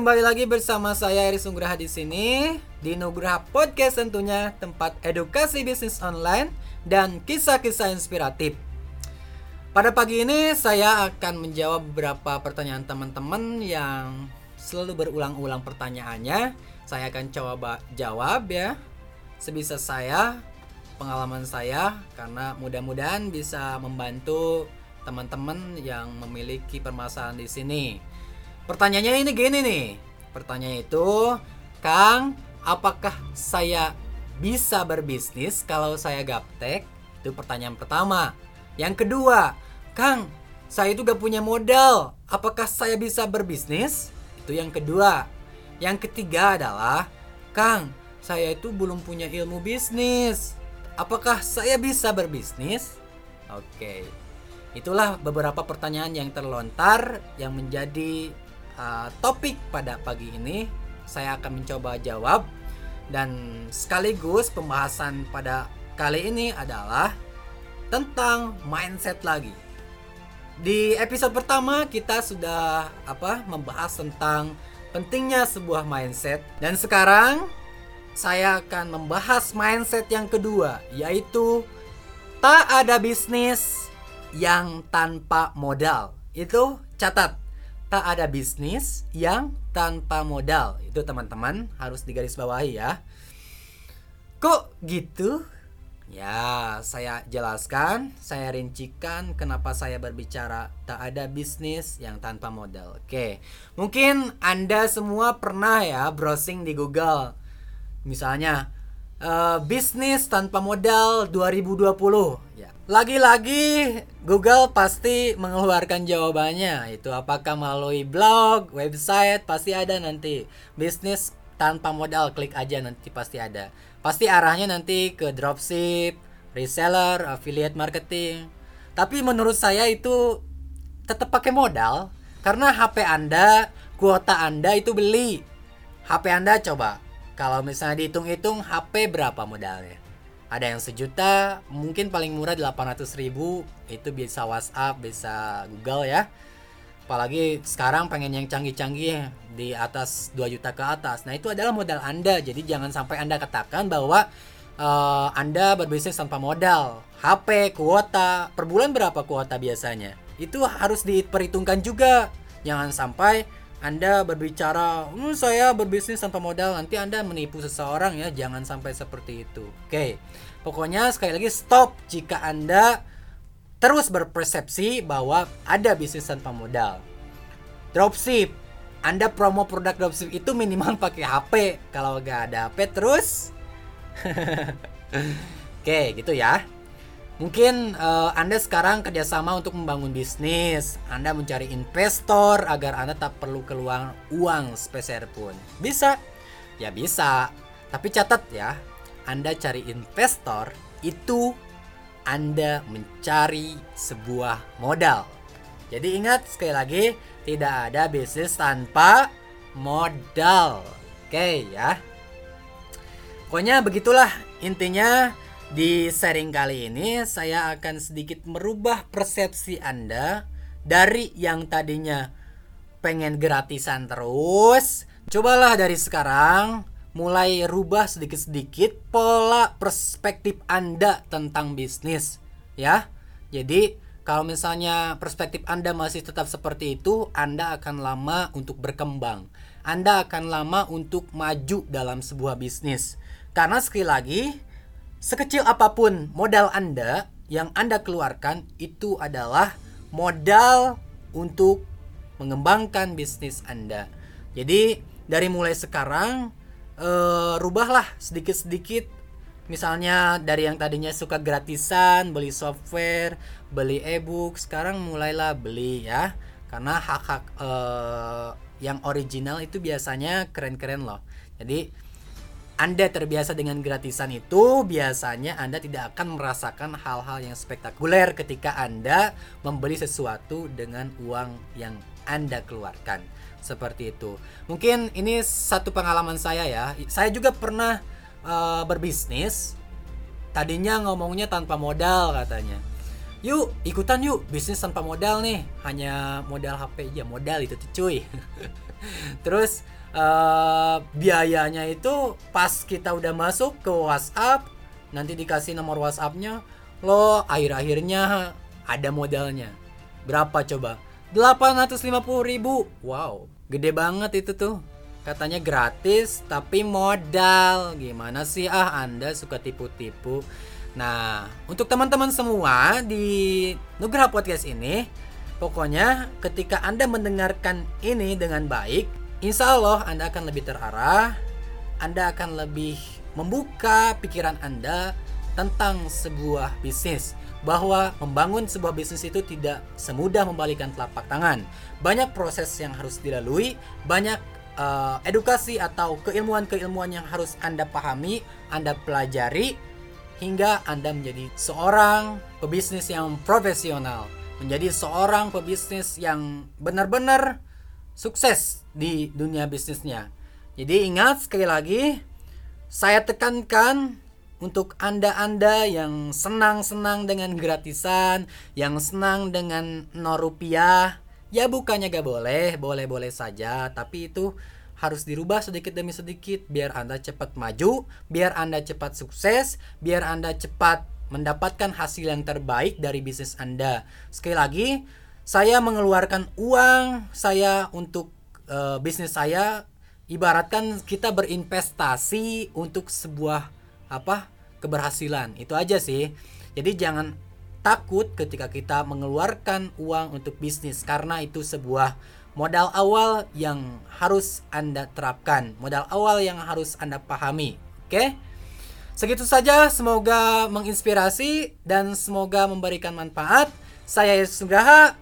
kembali lagi bersama saya Eris Nugraha di sini di Nugraha Podcast tentunya tempat edukasi bisnis online dan kisah-kisah inspiratif. Pada pagi ini saya akan menjawab beberapa pertanyaan teman-teman yang selalu berulang-ulang pertanyaannya. Saya akan coba jawab ya sebisa saya, pengalaman saya karena mudah-mudahan bisa membantu teman-teman yang memiliki permasalahan di sini. Pertanyaannya ini gini nih. Pertanyaan itu, Kang, apakah saya bisa berbisnis kalau saya gaptek? Itu pertanyaan pertama. Yang kedua, Kang, saya itu gak punya modal. Apakah saya bisa berbisnis? Itu yang kedua. Yang ketiga adalah, Kang, saya itu belum punya ilmu bisnis. Apakah saya bisa berbisnis? Oke. Itulah beberapa pertanyaan yang terlontar yang menjadi uh, topik pada pagi ini saya akan mencoba jawab dan sekaligus pembahasan pada kali ini adalah tentang mindset lagi. Di episode pertama kita sudah apa membahas tentang pentingnya sebuah mindset dan sekarang saya akan membahas mindset yang kedua yaitu tak ada bisnis yang tanpa modal. Itu catat tak ada bisnis yang tanpa modal. Itu teman-teman harus digarisbawahi ya. Kok gitu? Ya, saya jelaskan, saya rincikan kenapa saya berbicara tak ada bisnis yang tanpa modal. Oke, mungkin Anda semua pernah ya browsing di Google. Misalnya, uh, bisnis tanpa modal 2020. Ya, lagi-lagi Google pasti mengeluarkan jawabannya itu apakah melalui blog, website pasti ada nanti bisnis tanpa modal klik aja nanti pasti ada. Pasti arahnya nanti ke dropship, reseller, affiliate marketing. Tapi menurut saya itu tetap pakai modal karena HP Anda, kuota Anda itu beli. HP Anda coba kalau misalnya dihitung-hitung HP berapa modalnya? ada yang sejuta mungkin paling murah 800 ribu. Itu bisa WhatsApp bisa Google ya. Apalagi sekarang pengen yang canggih-canggih di atas 2 juta ke atas. Nah itu adalah modal anda. Jadi jangan sampai anda katakan bahwa uh, anda berbisnis tanpa modal. HP kuota per bulan berapa kuota biasanya? Itu harus diperhitungkan juga. Jangan sampai anda berbicara, hmm, saya berbisnis tanpa modal, nanti Anda menipu seseorang ya, jangan sampai seperti itu. Oke, pokoknya sekali lagi stop jika Anda terus berpersepsi bahwa ada bisnis tanpa modal. Dropship, Anda promo produk dropship itu minimal pakai HP. Kalau nggak ada HP terus, oke gitu ya. Mungkin uh, Anda sekarang kerjasama untuk membangun bisnis. Anda mencari investor agar Anda tak perlu keluar uang sepeser pun. Bisa? Ya bisa. Tapi catat ya, Anda cari investor itu Anda mencari sebuah modal. Jadi ingat sekali lagi, tidak ada bisnis tanpa modal. Oke ya. Pokoknya begitulah intinya di sharing kali ini saya akan sedikit merubah persepsi Anda dari yang tadinya pengen gratisan terus. Cobalah dari sekarang mulai rubah sedikit-sedikit pola perspektif Anda tentang bisnis ya. Jadi kalau misalnya perspektif Anda masih tetap seperti itu, Anda akan lama untuk berkembang. Anda akan lama untuk maju dalam sebuah bisnis. Karena sekali lagi, Sekecil apa pun modal Anda yang Anda keluarkan itu adalah modal untuk mengembangkan bisnis Anda. Jadi dari mulai sekarang uh, rubahlah sedikit-sedikit misalnya dari yang tadinya suka gratisan, beli software, beli ebook, sekarang mulailah beli ya. Karena hak-hak uh, yang original itu biasanya keren-keren loh. Jadi anda terbiasa dengan gratisan itu, biasanya Anda tidak akan merasakan hal-hal yang spektakuler ketika Anda membeli sesuatu dengan uang yang Anda keluarkan. Seperti itu. Mungkin ini satu pengalaman saya ya. Saya juga pernah uh, berbisnis. Tadinya ngomongnya tanpa modal katanya. yuk ikutan yuk bisnis tanpa modal nih hanya modal HP ya modal itu cuy terus uh, biayanya itu pas kita udah masuk ke WhatsApp nanti dikasih nomor WhatsAppnya lo akhir-akhirnya ada modalnya. Berapa coba? 850 ribu. Wow gede banget itu tuh. Katanya gratis tapi modal. Gimana sih ah anda suka tipu-tipu. Nah untuk teman-teman semua di Nugraha Podcast ini pokoknya ketika anda mendengarkan ini dengan baik insya Allah anda akan lebih terarah anda akan lebih membuka pikiran anda tentang sebuah bisnis bahwa membangun sebuah bisnis itu tidak semudah membalikan telapak tangan. Banyak proses yang harus dilalui, banyak uh, edukasi atau keilmuan-keilmuan yang harus Anda pahami, Anda pelajari hingga Anda menjadi seorang pebisnis yang profesional, menjadi seorang pebisnis yang benar-benar sukses di dunia bisnisnya. Jadi ingat sekali lagi, saya tekankan untuk Anda-Anda yang senang-senang dengan gratisan, yang senang dengan 0 rupiah, ya bukannya gak boleh, boleh-boleh saja, tapi itu harus dirubah sedikit demi sedikit biar Anda cepat maju, biar Anda cepat sukses, biar Anda cepat mendapatkan hasil yang terbaik dari bisnis Anda. Sekali lagi, saya mengeluarkan uang saya untuk uh, bisnis saya. Ibaratkan kita berinvestasi untuk sebuah apa keberhasilan. Itu aja sih. Jadi jangan takut ketika kita mengeluarkan uang untuk bisnis karena itu sebuah modal awal yang harus anda terapkan. Modal awal yang harus anda pahami. Oke? Segitu saja semoga menginspirasi dan semoga memberikan manfaat. Saya Yesus Nugraha